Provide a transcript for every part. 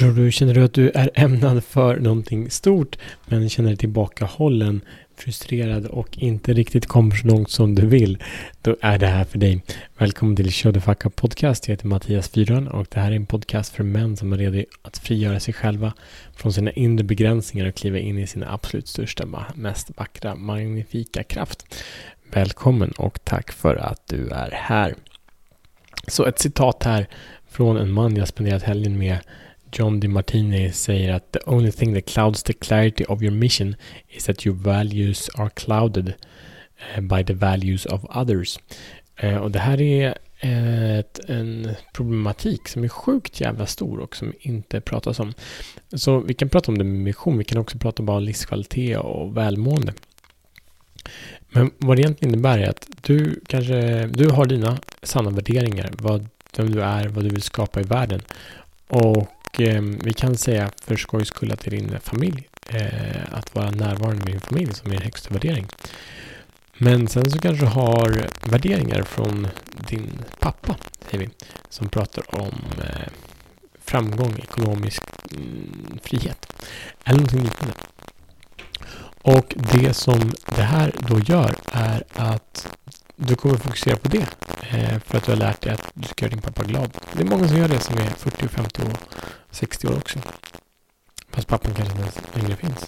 Tror du, känner du att du är ämnad för någonting stort men känner dig tillbakahållen, frustrerad och inte riktigt kommer så långt som du vill, då är det här för dig. Välkommen till Show the Fuck Up Podcast. Jag heter Mattias Fyran och det här är en podcast för män som är redo att frigöra sig själva från sina inre begränsningar och kliva in i sin absolut största, mest vackra, magnifika kraft. Välkommen och tack för att du är här. Så ett citat här från en man jag spenderat helgen med John DiMartini säger att the only thing that clouds the clarity of your mission is that your values are clouded eh, by the values of others. Eh, och det här är eh, ett, en problematik som är sjukt jävla stor och som inte pratas om. Så vi kan prata om det med mission, vi kan också prata om livskvalitet och välmående. Men vad det egentligen innebär är att du kanske, du har dina sanna värderingar, vad, vem du är, vad du vill skapa i världen. Och och eh, vi kan säga för skojs skull att det är din familj. Eh, att vara närvarande med din familj som är din högsta värdering. Men sen så kanske du har värderingar från din pappa, säger vi, som pratar om eh, framgång, ekonomisk mm, frihet. Eller någonting liknande. Och det som det här då gör är att du kommer fokusera på det. Eh, för att du har lärt dig att du ska göra din pappa glad. Det är många som gör det som är 40, 50 år. 60 år också. Fast pappan kanske inte ens längre finns.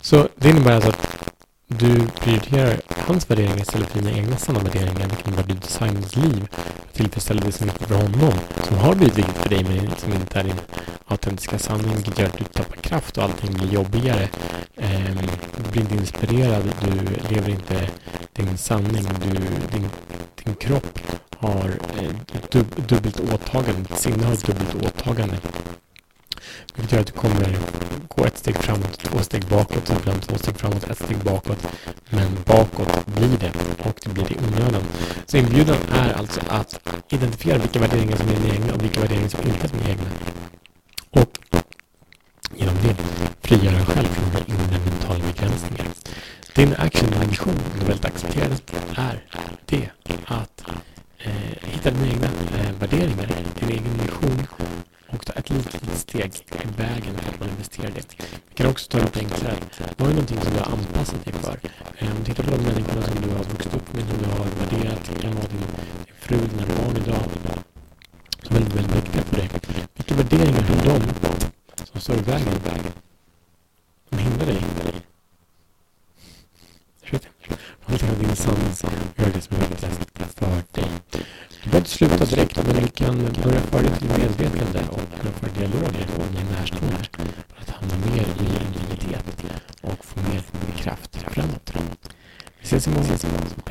Så det innebär alltså att du prioriterar hans värderingar istället för dina egna sanna värderingar. kring innebär att du designar ditt liv tillfredsställer det som är viktigt för honom. Som har blivit viktigt för dig men som liksom inte är din autentiska sanning. Vilket gör att du tappar kraft och allting blir jobbigare. Du blir inte inspirerad. Du lever inte din sanning. Du, din, din kropp har eh, dub, dubbelt åtagande. Ditt sinne har ett dubbelt åtagande. Vilket gör att du kommer gå ett steg framåt, två steg bakåt, ibland två steg framåt, ett steg bakåt. Men bakåt blir det och det blir det i onödan. Så inbjudan är alltså att identifiera vilka värderingar som är dina egna och vilka värderingar som inte är dina egna. Och genom det frigöra dig själv från dina inre mentala begränsningar. Din action, en vision, du väldigt accepterad är det att eh, hitta dina egna eh, värderingar, din egen vision och ta ett litet, litet steg i vägen för att manifestera det. Vi kan också ta det enklare. Vad är någonting som du har anpassat dig för? Eh, om du tittar på de människorna som du har vuxit upp med, som du har värderat, det kan vara din, din fru, dina barn idag, som är väldigt, väldigt viktiga för dig. Vilka värderingar har de som står i vägen? De hindrar dig. Jag vet inte. Man din sanning, gör det som är viktigast att sluta direkt, men ni kan börja föra ditt medvetande och kunna föra dialoger med din närstående för att hamna mer i intimitet och få mer kraft framåt. Vi ses imorgon.